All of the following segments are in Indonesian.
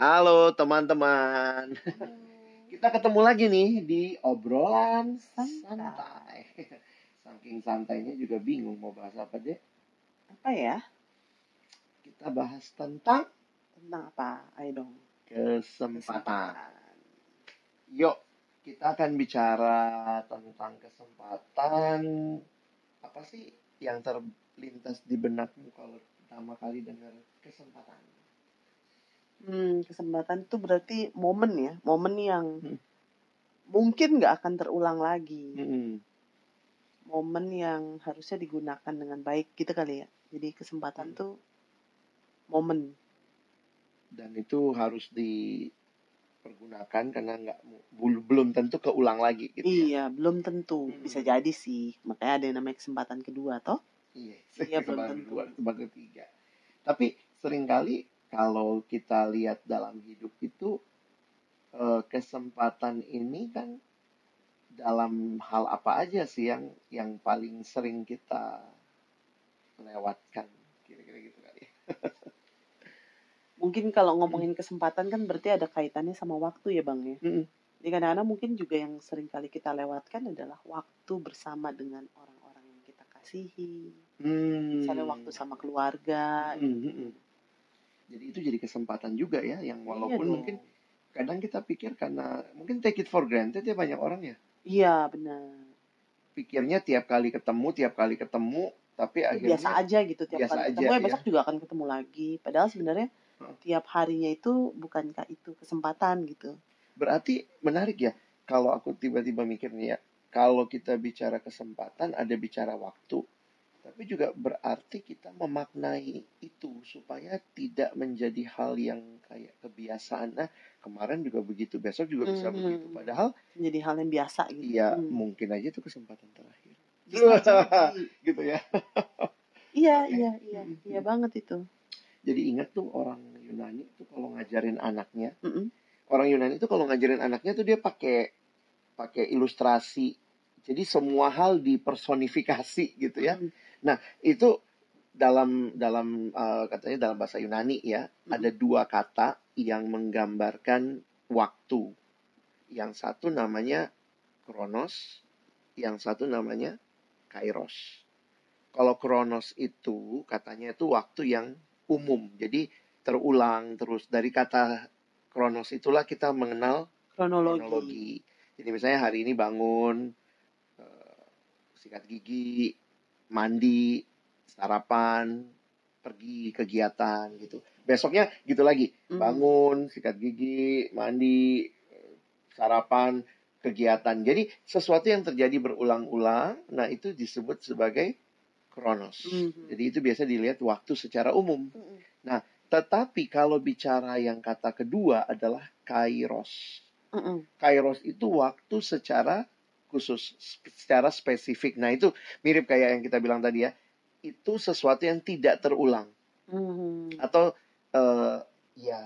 Halo teman-teman. Kita ketemu lagi nih di obrolan Santai. Saking santainya juga bingung mau bahas apa deh. Apa ya? Kita bahas tentang Tentang apa? Ayo dong. kesempatan. Yuk, kita akan bicara tentang kesempatan. Apa sih yang terlintas di benakmu kalau pertama kali dengar kesempatan? Hmm, kesempatan itu berarti momen ya, momen yang Hmm. mungkin nggak akan terulang lagi, Mm-mm. momen yang harusnya digunakan dengan baik gitu kali ya. Jadi kesempatan Hmm. tuh momen. dan itu harus dipergunakan karena nggak belum tentu keulang lagi gitu ya. Iya, belum tentu. Hmm. Bisa jadi sih. Makanya ada yang namanya kesempatan kedua, toh? Iya, Iya, belum kesempatan tentu. kedua, kesempatan ketiga. Tapi sering kali kalau kita lihat dalam hidup itu eh, kesempatan ini kan dalam hal apa aja sih yang yang paling sering kita lewatkan kira-kira gitu kali. ya. Mungkin kalau ngomongin kesempatan kan berarti ada kaitannya sama waktu ya, Bang ya. Mm-mm. Jadi kadang-kadang mungkin juga yang sering kali kita lewatkan adalah waktu bersama dengan orang-orang yang kita kasihi. Hmm. Misalnya waktu sama keluarga. Mm, mm, mm. Jadi itu jadi kesempatan juga ya, yang walaupun Iya mungkin kadang kita pikir karena mungkin take it for granted ya banyak orang ya Iya benar. pikirnya tiap kali ketemu tiap kali ketemu tapi akhirnya Biasa aja gitu tiap biasa kali aja, ketemu ya ya. besok juga akan ketemu lagi. Padahal sebenarnya Heeh. tiap harinya itu bukankah itu kesempatan gitu. berarti menarik ya kalau aku tiba-tiba mikirnya ya kalau kita bicara kesempatan ada bicara waktu tapi juga berarti kita memaknai itu supaya tidak menjadi hal yang kayak kebiasaan nah kemarin juga begitu besok juga bisa Mhm. begitu padahal Jadi hal yang biasa gitu. ya Hmm. mungkin aja itu kesempatan terakhir gitu ya Iya iya iya Mhm. iya banget itu. jadi ingat tuh orang Yunani tuh kalau ngajarin anaknya Mm-mm. orang Yunani itu kalau ngajarin anaknya tuh dia pakai pakai ilustrasi. Jadi semua hal dipersonifikasi gitu ya. Mm. Itu dalam dalam eh, katanya dalam bahasa Yunani ya, Mm. ada dua kata yang menggambarkan waktu. Yang satu namanya kronos, yang satu namanya kairos. Kalau kronos itu katanya itu waktu yang umum. Jadi terulang terus dari kata kronos itulah kita mengenal Kronologi. kronologi. Jadi misalnya hari ini bangun, sikat gigi, mandi, sarapan, pergi kegiatan gitu. Besoknya gitu lagi, bangun, sikat gigi, mandi, sarapan, kegiatan. Jadi sesuatu yang terjadi berulang-ulang, nah itu disebut sebagai kronos. Mhm. Jadi itu biasa dilihat waktu secara umum. Mm-mm. Tetapi kalau bicara yang kata kedua adalah kairos. Kairos itu waktu secara khusus, secara spesifik. Nah, itu mirip kayak yang kita bilang tadi ya. Itu sesuatu yang tidak terulang. Mhm. Atau eh, ya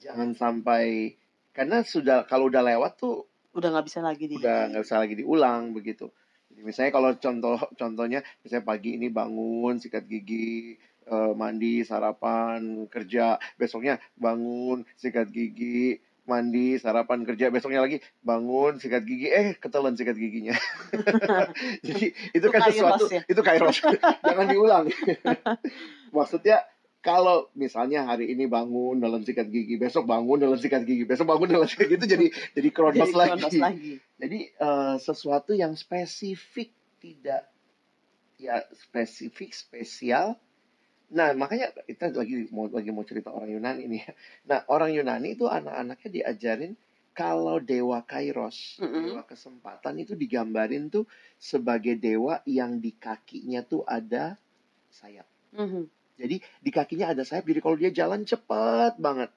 jangan sampai karena sudah kalau udah lewat tuh Udah nggak bisa lagi di. udah nggak bisa lagi diulang begitu. Jadi misalnya kalau contoh contohnya misalnya pagi ini bangun sikat gigi eh, mandi sarapan kerja besoknya bangun sikat gigi mandi sarapan kerja besoknya lagi bangun sikat gigi eh ketelan sikat giginya jadi itu, Itu kan sesuatu ya? itu kairos jangan diulang maksudnya kalau misalnya hari ini bangun dalam sikat gigi besok bangun dalam sikat gigi besok bangun dalam sikat gigi itu jadi jadi kronos lagi lagi. jadi eh, sesuatu yang spesifik tidak ya spesifik spesial. Nah makanya kita lagi mau lagi mau cerita orang Yunani ya. Nah orang Yunani itu anak-anaknya diajarin kalau dewa Kairos, Mm-mm. dewa kesempatan itu digambarin tuh sebagai dewa yang di kakinya tuh ada sayap. Mhm. Jadi di kakinya ada sayap, jadi kalau dia jalan cepat banget.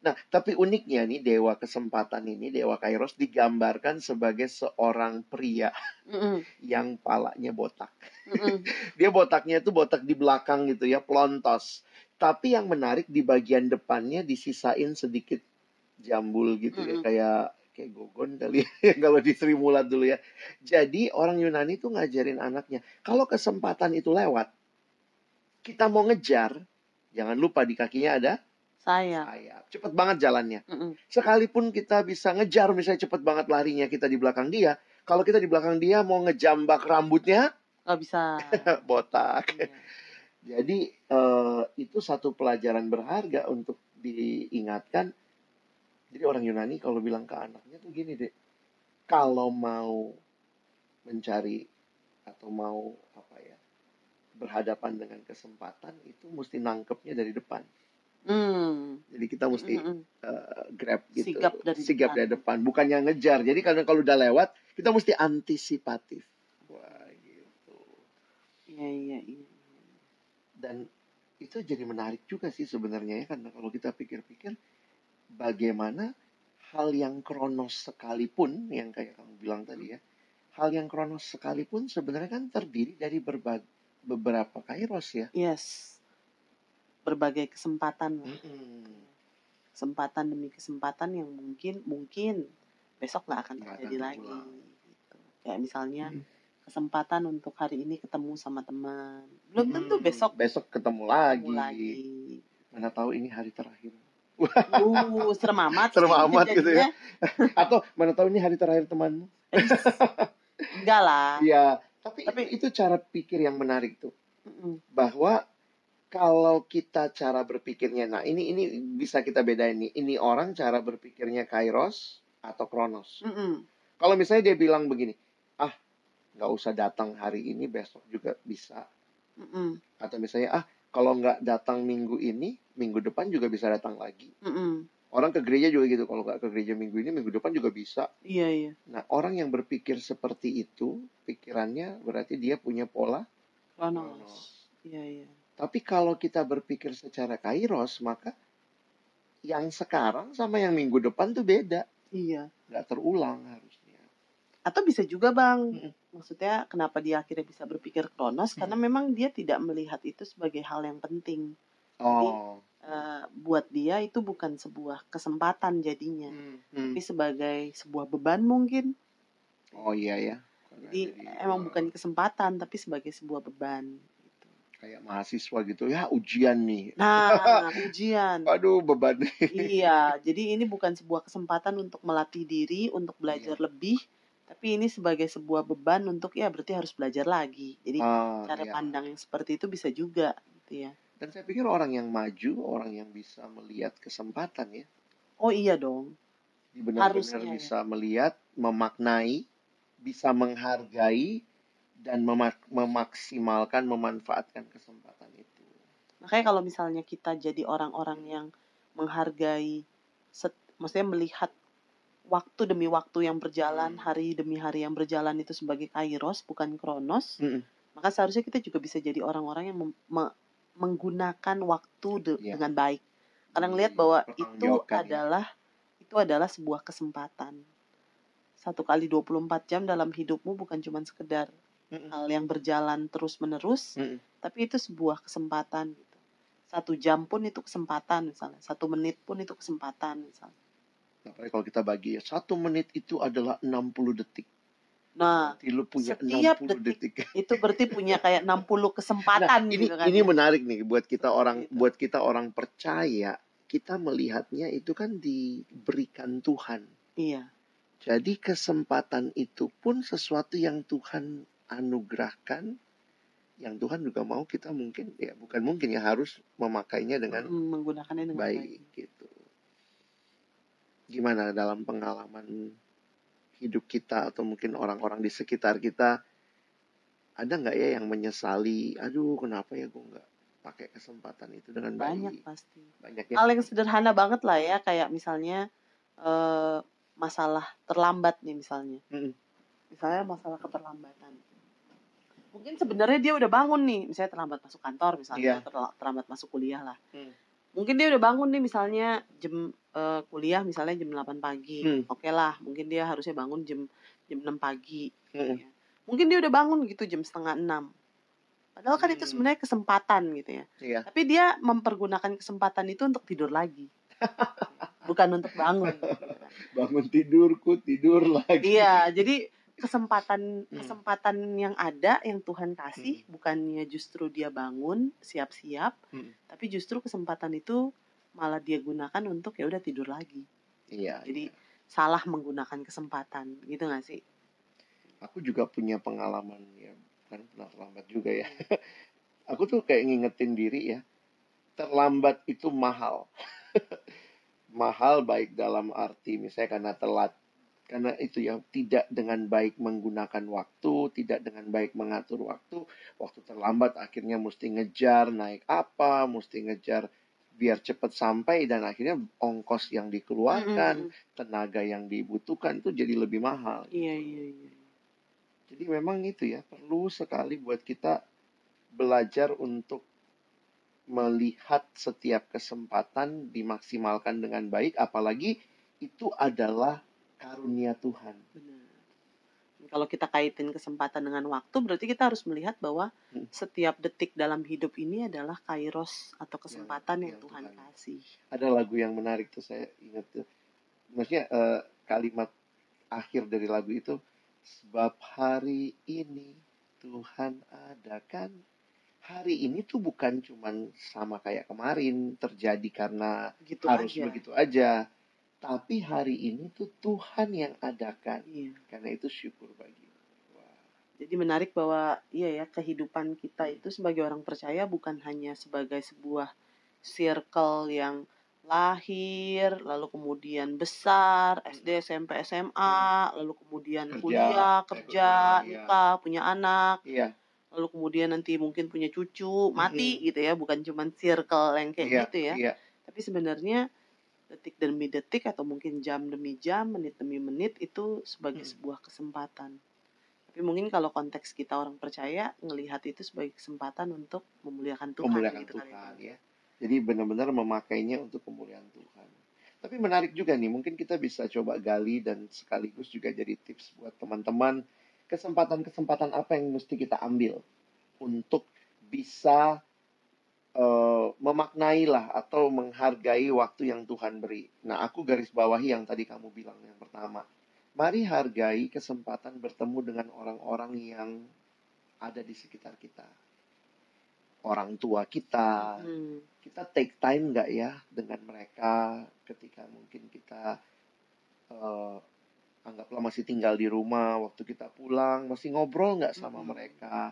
Nah, tapi uniknya nih dewa kesempatan ini, dewa Kairos digambarkan sebagai seorang pria Mm-mm. yang palanya botak. Mm-mm. Dia botaknya itu botak di belakang gitu ya, plontos. Tapi yang menarik di bagian depannya disisain sedikit jambul gitu ya, Mm-mm. kayak kayak gogon kali ya kalau di Sri Mulat dulu ya. Jadi orang Yunani tuh ngajarin anaknya, kalau kesempatan itu lewat, kita mau ngejar, jangan lupa di kakinya ada Sayang. sayap. Cepet banget jalannya. Mm-mm. Sekalipun kita bisa ngejar misalnya cepet banget larinya kita di belakang dia, kalau kita di belakang dia mau ngejambak rambutnya, Nggak bisa. botak. Iya. Jadi eh, itu satu pelajaran berharga untuk diingatkan. Jadi orang Yunani kalau bilang ke anaknya tuh gini deh, kalau mau mencari atau mau apa ya berhadapan dengan kesempatan itu mesti nangkepnya dari depan. Hmm. Jadi kita mesti Mm-mm. eh, grab gitu, Sigap dari sigap depan. dari depan, bukannya ngejar. Jadi karena kalau udah lewat kita mesti antisipatif. Wah gitu. Iya, iya, iya. Dan itu jadi menarik juga sih sebenarnya ya karena kalau kita pikir-pikir bagaimana hal yang kronos sekalipun yang kayak kamu bilang tadi ya hal yang kronos sekalipun sebenarnya kan terdiri dari berbagai beberapa kairos ya Yes. Berbagai kesempatan. lah. Mm-mm. Kesempatan demi kesempatan yang mungkin mungkin besok nggak akan terjadi akan lagi. Gitu. Kayak misalnya Mm. kesempatan untuk hari ini ketemu sama teman. Belum tentu Mm, besok besok ketemu lagi. ketemu lagi. mana tahu ini hari terakhir Uh, serem amat. Serem sih amat gitu ya. atau mana tahu ini hari terakhir temanmu Enggak lah. Iya, tapi, Tapi- itu cara pikir yang menarik tuh Mm-mm. bahwa kalau kita cara berpikirnya, nah ini ini bisa kita bedain nih. Ini orang cara berpikirnya kairos atau kronos. Mm-mm. Kalau misalnya dia bilang begini, ah nggak usah datang hari ini, besok juga bisa. Mm-mm. Atau misalnya ah kalau nggak datang minggu ini, minggu depan juga bisa datang lagi. Mm-mm. Orang ke gereja juga gitu. Kalau nggak ke gereja minggu ini, minggu depan juga bisa. Iya, iya. Nah orang yang berpikir seperti itu, pikirannya berarti dia punya pola Kronos. Iya, iya. Tapi kalau kita berpikir secara kairos, maka yang sekarang sama yang minggu depan tuh beda. Iya. Nggak terulang harusnya. Atau bisa juga bang, Mm-mm. maksudnya kenapa dia akhirnya bisa berpikir kronos? Karena memang dia tidak melihat itu sebagai hal yang penting. Oh. Eh, buat dia itu bukan sebuah kesempatan jadinya, Hmm, hmm. tapi sebagai sebuah beban mungkin. Oh iya ya. Jadi jadi, emang bukan kesempatan, tapi sebagai sebuah beban. Kayak mahasiswa gitu ya ujian nih. Nah, ujian. Aduh beban. iya, jadi ini bukan sebuah kesempatan untuk melatih diri, untuk belajar lebih, tapi ini sebagai sebuah beban untuk ya berarti harus belajar lagi. Jadi Ah, cara iya. pandang yang seperti itu bisa juga gitu ya. Dan saya pikir orang yang maju, orang yang bisa melihat kesempatan ya, Oh iya dong. Benar-benar Harusnya ya. bisa melihat, memaknai, bisa menghargai dan memak- memaksimalkan, memanfaatkan kesempatan itu. Makanya kalau misalnya kita jadi orang-orang yang menghargai, set, maksudnya melihat waktu demi waktu yang berjalan, Hmm. hari demi hari yang berjalan itu sebagai kairos, bukan kronos, Mm-mm. maka seharusnya kita juga bisa jadi orang-orang yang me- menggunakan waktu de- Iya. dengan baik. Karena ngelihat bahwa itu ya. adalah itu adalah sebuah kesempatan. Satu kali 24 jam dalam hidupmu bukan cuma sekedar Mm-mm. hal yang berjalan terus-menerus, Mm-mm. tapi itu sebuah kesempatan gitu. Satu jam pun itu kesempatan misalnya, satu menit pun itu kesempatan misalnya. Apalagi kalau kita bagi ya, satu menit itu adalah 60 detik. Nah, lu punya setiap 60 detik. itu berarti punya kayak 60 Nah, kesempatan ini gitu kan. ini ya. menarik nih buat kita orang itu. buat kita orang percaya, kita melihatnya itu kan diberikan Tuhan. Iya. Jadi kesempatan itu pun sesuatu yang Tuhan anugerahkan yang Tuhan juga mau kita mungkin ya bukan mungkin ya harus memakainya dengan Mm, menggunakannya dengan baik. baik gitu. Gimana dalam pengalaman hidup kita atau mungkin orang-orang di sekitar kita ada nggak ya yang menyesali, aduh kenapa ya gue nggak pakai kesempatan itu dengan Banyak baik? pasti. Banyak ya. Hal yang sederhana banget lah ya, kayak misalnya eh, masalah terlambat nih misalnya. Mm-mm. Misalnya masalah keterlambatan. Mungkin sebenarnya dia udah bangun nih, misalnya terlambat masuk kantor misalnya, Iya. terla- terlambat masuk kuliah lah. Hmm. Mungkin dia udah bangun nih misalnya jam eh, kuliah misalnya jam 8 pagi. Hmm. Oke lah, mungkin dia harusnya bangun jam jam 6 pagi. Mm-mm. ya. Mungkin dia udah bangun gitu jam setengah 6. Padahal kan itu Hmm. sebenarnya kesempatan gitu ya. Iya. Tapi dia mempergunakan kesempatan itu untuk tidur lagi. Bukan untuk bangun. gitu. Bangun tidurku tidur lagi. Iya, jadi kesempatan Hmm. kesempatan yang ada yang Tuhan kasih bukannya justru dia bangun siap-siap, Hmm. tapi justru kesempatan itu malah dia gunakan untuk ya udah tidur lagi. Iya. Jadi iya. salah menggunakan kesempatan, gitu nggak sih? aku juga punya pengalaman ya, kan pernah terlambat juga ya. aku tuh kayak ngingetin diri ya, terlambat itu mahal. mahal baik dalam arti misalnya karena telat karena itu ya tidak dengan baik menggunakan waktu, tidak dengan baik mengatur waktu, waktu terlambat akhirnya mesti ngejar naik apa, mesti ngejar biar cepat sampai dan akhirnya ongkos yang dikeluarkan, Mm-mm. tenaga yang dibutuhkan itu jadi lebih mahal. Iya, iya, iya. Jadi memang itu ya perlu sekali buat kita belajar untuk melihat setiap kesempatan dimaksimalkan dengan baik, apalagi itu adalah karunia Tuhan. Benar. Kalau kita kaitin kesempatan dengan waktu, berarti kita harus melihat bahwa Hmm. setiap detik dalam hidup ini adalah kairos atau kesempatan yang, yang Tuhan, Tuhan. kasih. Ada lagu yang menarik tuh saya ingat tuh. Maksudnya eh, kalimat akhir dari lagu itu sebab hari ini Tuhan adakan hari ini tuh bukan cuman sama kayak kemarin terjadi karena Gitu harus aja. begitu aja. Tapi hari ini tuh Tuhan yang adakan. Iya. Karena itu syukur bagi. Wah. Jadi menarik bahwa iya ya kehidupan kita itu sebagai orang percaya bukan hanya sebagai sebuah circle yang lahir, lalu kemudian besar, SD, SMP, SMA, lalu kemudian Kerja, kuliah, eh, kerja, iya. nikah, punya anak, Iya, lalu kemudian nanti mungkin punya cucu, mati gitu ya, bukan cuman circle yang kayak iya, gitu ya. iya. Tapi sebenarnya detik demi detik atau mungkin jam demi jam, menit demi menit itu sebagai Hmm. sebuah kesempatan. Tapi mungkin kalau konteks kita orang percaya ngelihat itu sebagai kesempatan untuk memuliakan Tuhan Memuliakan gitu kali Tuhan ya. ya. Jadi benar-benar memakainya untuk kemuliaan Tuhan. Tapi menarik juga nih, mungkin kita bisa coba gali dan sekaligus juga jadi tips buat teman-teman kesempatan-kesempatan apa yang mesti kita ambil untuk bisa eh, memaknai lah atau menghargai waktu yang Tuhan beri. Nah, aku garis bawahi yang tadi kamu bilang yang pertama. Mari hargai kesempatan bertemu dengan orang-orang yang ada di sekitar kita. Orang tua kita, Hmm. kita take time nggak ya dengan mereka ketika mungkin kita eh, anggaplah masih tinggal di rumah waktu kita pulang masih ngobrol nggak sama Mm-mm. mereka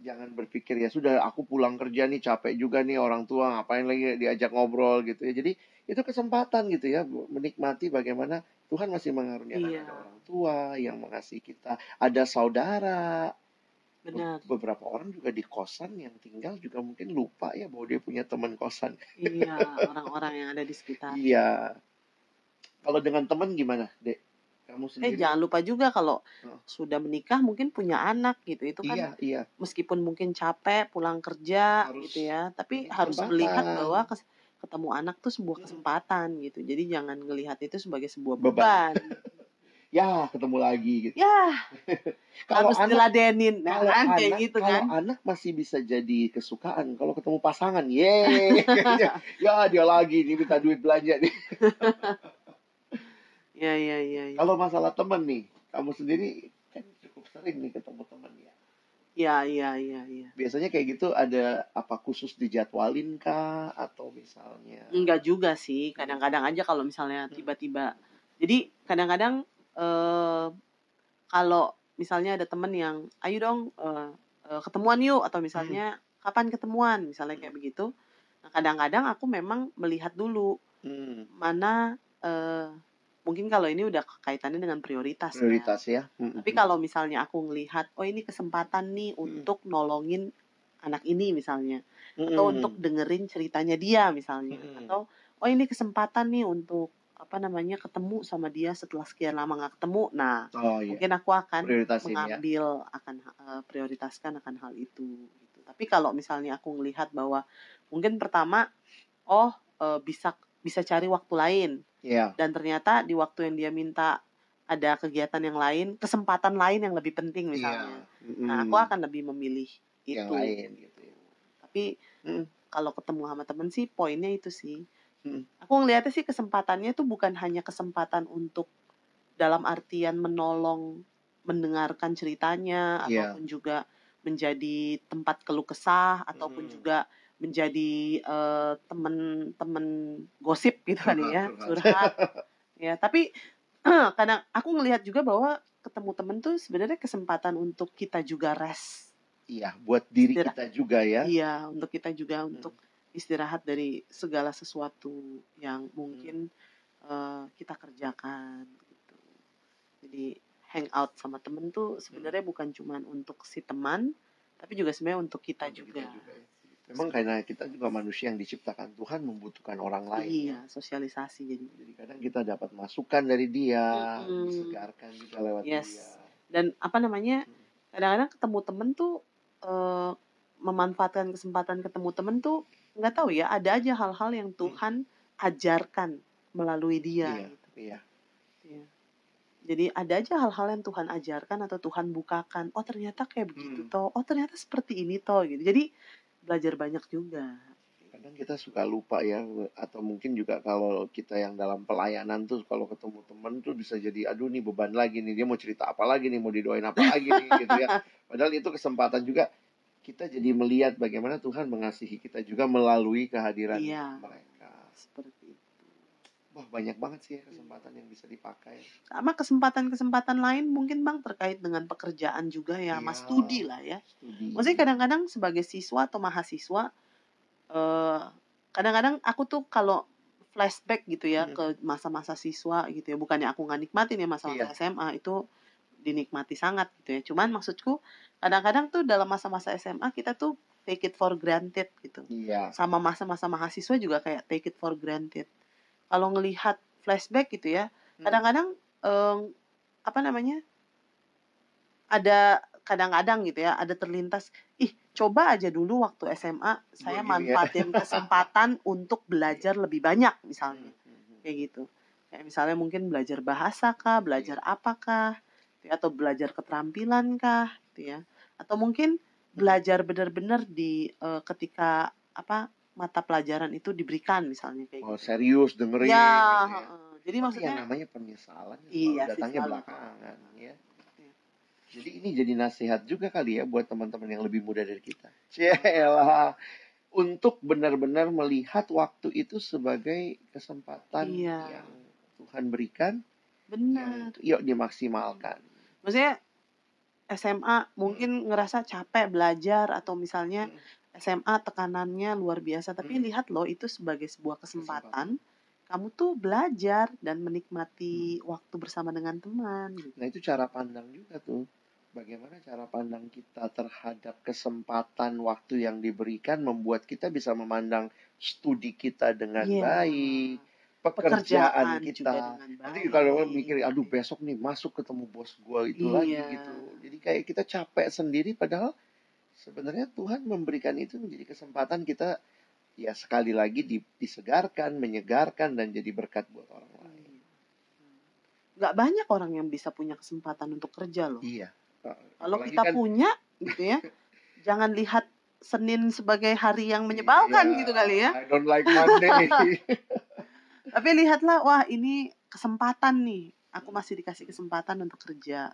jangan berpikir ya sudah aku pulang kerja nih capek juga nih orang tua ngapain lagi diajak ngobrol gitu ya jadi itu kesempatan gitu ya menikmati bagaimana Tuhan masih mengaruniakan Iya. ada orang tua yang mengasihi kita ada saudara Benar. beberapa orang juga di kosan yang tinggal juga mungkin lupa ya bahwa dia punya teman kosan. iya, orang-orang yang ada di sekitar. Iya. Kalau dengan teman gimana, Dek? Kamu Eh sendiri? jangan lupa juga kalau Oh. sudah menikah mungkin punya anak gitu. Itu kan Iya, iya. meskipun mungkin capek pulang kerja Harus gitu ya, tapi harus melihat bahwa kes- ketemu anak tuh sebuah Hmm. kesempatan gitu. Jadi jangan ngelihat itu sebagai sebuah Beban. beban. Ya, ketemu lagi gitu. ya, Kalau harus anak, diladenin. Nah, kalau kan kayak anak, gitu kalau kan. anak masih bisa jadi kesukaan. Kalau ketemu pasangan, yeay. ya, dia lagi nih minta duit belanja nih. Ya, ya, ya, ya. Kalau masalah teman nih, kamu sendiri kan cukup sering nih ketemu teman ya. Ya, ya, ya, ya. Biasanya kayak gitu ada apa khusus dijadwalin kah atau misalnya Enggak juga sih. Kadang-kadang aja kalau misalnya Hmm. tiba-tiba. Jadi kadang-kadang eh kalau misalnya ada temen yang, ayo dong eh, eh, ketemuan yuk atau misalnya kapan ketemuan, misalnya kayak begitu. Nah kadang-kadang aku memang melihat dulu Hmm, mana eh, mungkin kalau ini udah kaitannya dengan prioritas, ya. prioritas ya? Hmm, Tapi kalau misalnya aku ngelihat, oh ini kesempatan nih Hmm. untuk nolongin anak ini misalnya, Hmm, atau untuk dengerin ceritanya dia misalnya, Hmm. atau oh ini kesempatan nih untuk apa namanya ketemu sama dia setelah sekian lama nggak ketemu. Nah oh iya mungkin aku akan prioritasin ya. mengambil akan eh, prioritaskan akan hal itu. gitu. Tapi kalau misalnya aku ngelihat bahwa mungkin pertama, oh eh, bisa bisa cari waktu lain Iya. dan ternyata di waktu yang dia minta ada kegiatan yang lain, kesempatan lain yang lebih penting misalnya. Iya. Nah, aku Mm, akan lebih memilih itu. yang lain gitu. ya. Tapi Mm. kalau ketemu sama temen sih poinnya itu sih. Mm. Aku ngeliatnya sih kesempatannya tuh bukan hanya kesempatan untuk dalam artian menolong mendengarkan ceritanya Iya. ataupun juga menjadi tempat keluh kesah ataupun Mm. juga menjadi eh, temen-temen gosip gitu kali ya, curhat. Ya, tapi kadang aku ngelihat juga bahwa ketemu temen tuh sebenarnya kesempatan untuk kita juga rest. Iya, buat diri Istirahat. kita juga ya. Iya, untuk kita juga untuk istirahat dari segala sesuatu yang mungkin eh, kita kerjakan gitu. Jadi hangout sama temen tuh sebenarnya bukan cuman untuk si teman, tapi juga sebenarnya untuk kita Untuk juga. kita juga ya. Memang karena kita juga manusia yang diciptakan Tuhan membutuhkan orang lain. ya. Iya, sosialisasi jadi. Jadi kadang kita dapat masukan dari dia, Mm-mm. disegarkan juga lewat Yes. dia. Dan apa namanya? Hmm. Kadang-kadang ketemu temen tuh eh, memanfaatkan kesempatan ketemu temen tuh nggak tahu ya, ada aja hal-hal yang Tuhan ajarkan melalui dia. Iya, gitu. iya. Iya. Jadi ada aja hal-hal yang Tuhan ajarkan atau Tuhan bukakan. Oh ternyata kayak begitu Hmm. toh. Oh ternyata seperti ini toh gitu. Jadi belajar banyak juga. Kadang kita suka lupa ya, atau mungkin juga kalau kita yang dalam pelayanan tuh kalau ketemu temen tuh bisa jadi, aduh nih beban lagi nih, dia mau cerita apa lagi nih, mau didoain apa lagi nih gitu ya. Padahal itu kesempatan juga kita jadi melihat bagaimana Tuhan mengasihi kita juga melalui kehadiran Iya. mereka. Seperti. Wah banyak banget sih ya kesempatan yang bisa dipakai. Sama kesempatan-kesempatan lain mungkin Bang terkait dengan pekerjaan juga ya, Mas Iya. studi lah ya. Studi. Maksudnya kadang-kadang sebagai siswa atau mahasiswa, eh kadang-kadang aku tuh kalau flashback gitu ya Hmm. ke masa-masa siswa gitu ya, bukannya aku nggak nikmatin ya masa-masa Iya. SMA itu dinikmati sangat gitu ya. Cuman maksudku kadang-kadang tuh dalam masa-masa SMA kita tuh take it for granted gitu. Iya. Sama masa-masa mahasiswa juga kayak take it for granted. Kalau ngelihat flashback gitu ya, Hmm. kadang-kadang em, apa namanya ada kadang-kadang gitu ya ada terlintas ih coba aja dulu waktu SMA saya ya. manfaatin kesempatan untuk belajar lebih banyak misalnya. Hmm, hmm, kayak gitu. Kayak misalnya mungkin belajar bahasa kah belajar apakah gitu ya, atau belajar keterampilan kah gitu ya. Atau mungkin belajar benar-benar di eh, ketika apa mata pelajaran itu diberikan misalnya kayak Oh gitu serius dengerin. ya gitu ya. jadi Tapi maksudnya yang namanya penyesalan Iya selalu sih, datangnya belakangan ya. Iya. Jadi ini jadi nasihat juga kali ya buat teman-teman yang lebih muda dari kita. Cielah. Untuk benar-benar melihat waktu itu sebagai kesempatan Iya. yang Tuhan berikan, benar yang yuk dimaksimalkan. maksudnya SMA mungkin ngerasa capek belajar atau misalnya SMA tekanannya luar biasa tapi Hmm. lihat loh itu sebagai sebuah kesempatan kamu tuh belajar dan menikmati waktu bersama dengan teman gitu. Nah itu cara pandang juga tuh. Bagaimana cara pandang kita terhadap kesempatan waktu yang diberikan membuat kita bisa memandang studi kita dengan Iya. baik, pekerjaan, juga kita. Nanti kalau orang mikir, aduh besok nih masuk ketemu bos gua itu lagi Iya. gitu. Jadi kayak kita capek sendiri padahal sebenarnya Tuhan memberikan itu menjadi kesempatan kita ya sekali lagi di- disegarkan, menyegarkan dan jadi berkat buat orang lain. nggak banyak orang yang bisa punya kesempatan untuk kerja loh Iya. kalau kita kan- punya gitu ya jangan lihat Senin sebagai hari yang menyebalkan Iya, gitu kali ya I don't like Monday. Tapi lihatlah, wah ini kesempatan nih. Aku masih dikasih kesempatan untuk kerja.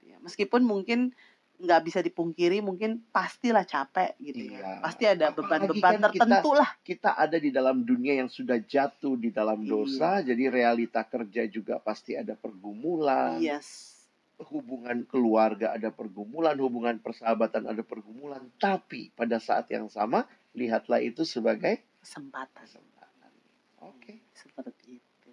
Ya, meskipun mungkin nggak bisa dipungkiri, mungkin pastilah capek gitu Iya. ya. Pasti ada beban-beban kan kita- tertentu lah. kita ada di dalam dunia yang sudah jatuh di dalam Iya. dosa, jadi realita kerja juga pasti ada pergumulan, Yes. hubungan keluarga ada pergumulan, hubungan persahabatan ada pergumulan, tapi pada saat yang sama lihatlah itu sebagai Kesempatan. kesempatan. Oke, Seperti itu.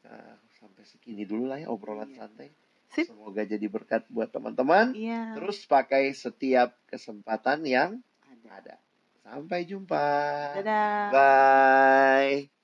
nah, sampai segini dulu lah ya obrolan Iya. santai. Sip. Semoga jadi berkat buat teman-teman. Iya. Terus pakai setiap kesempatan yang Ada. ada. Sampai jumpa. Dadah. Bye.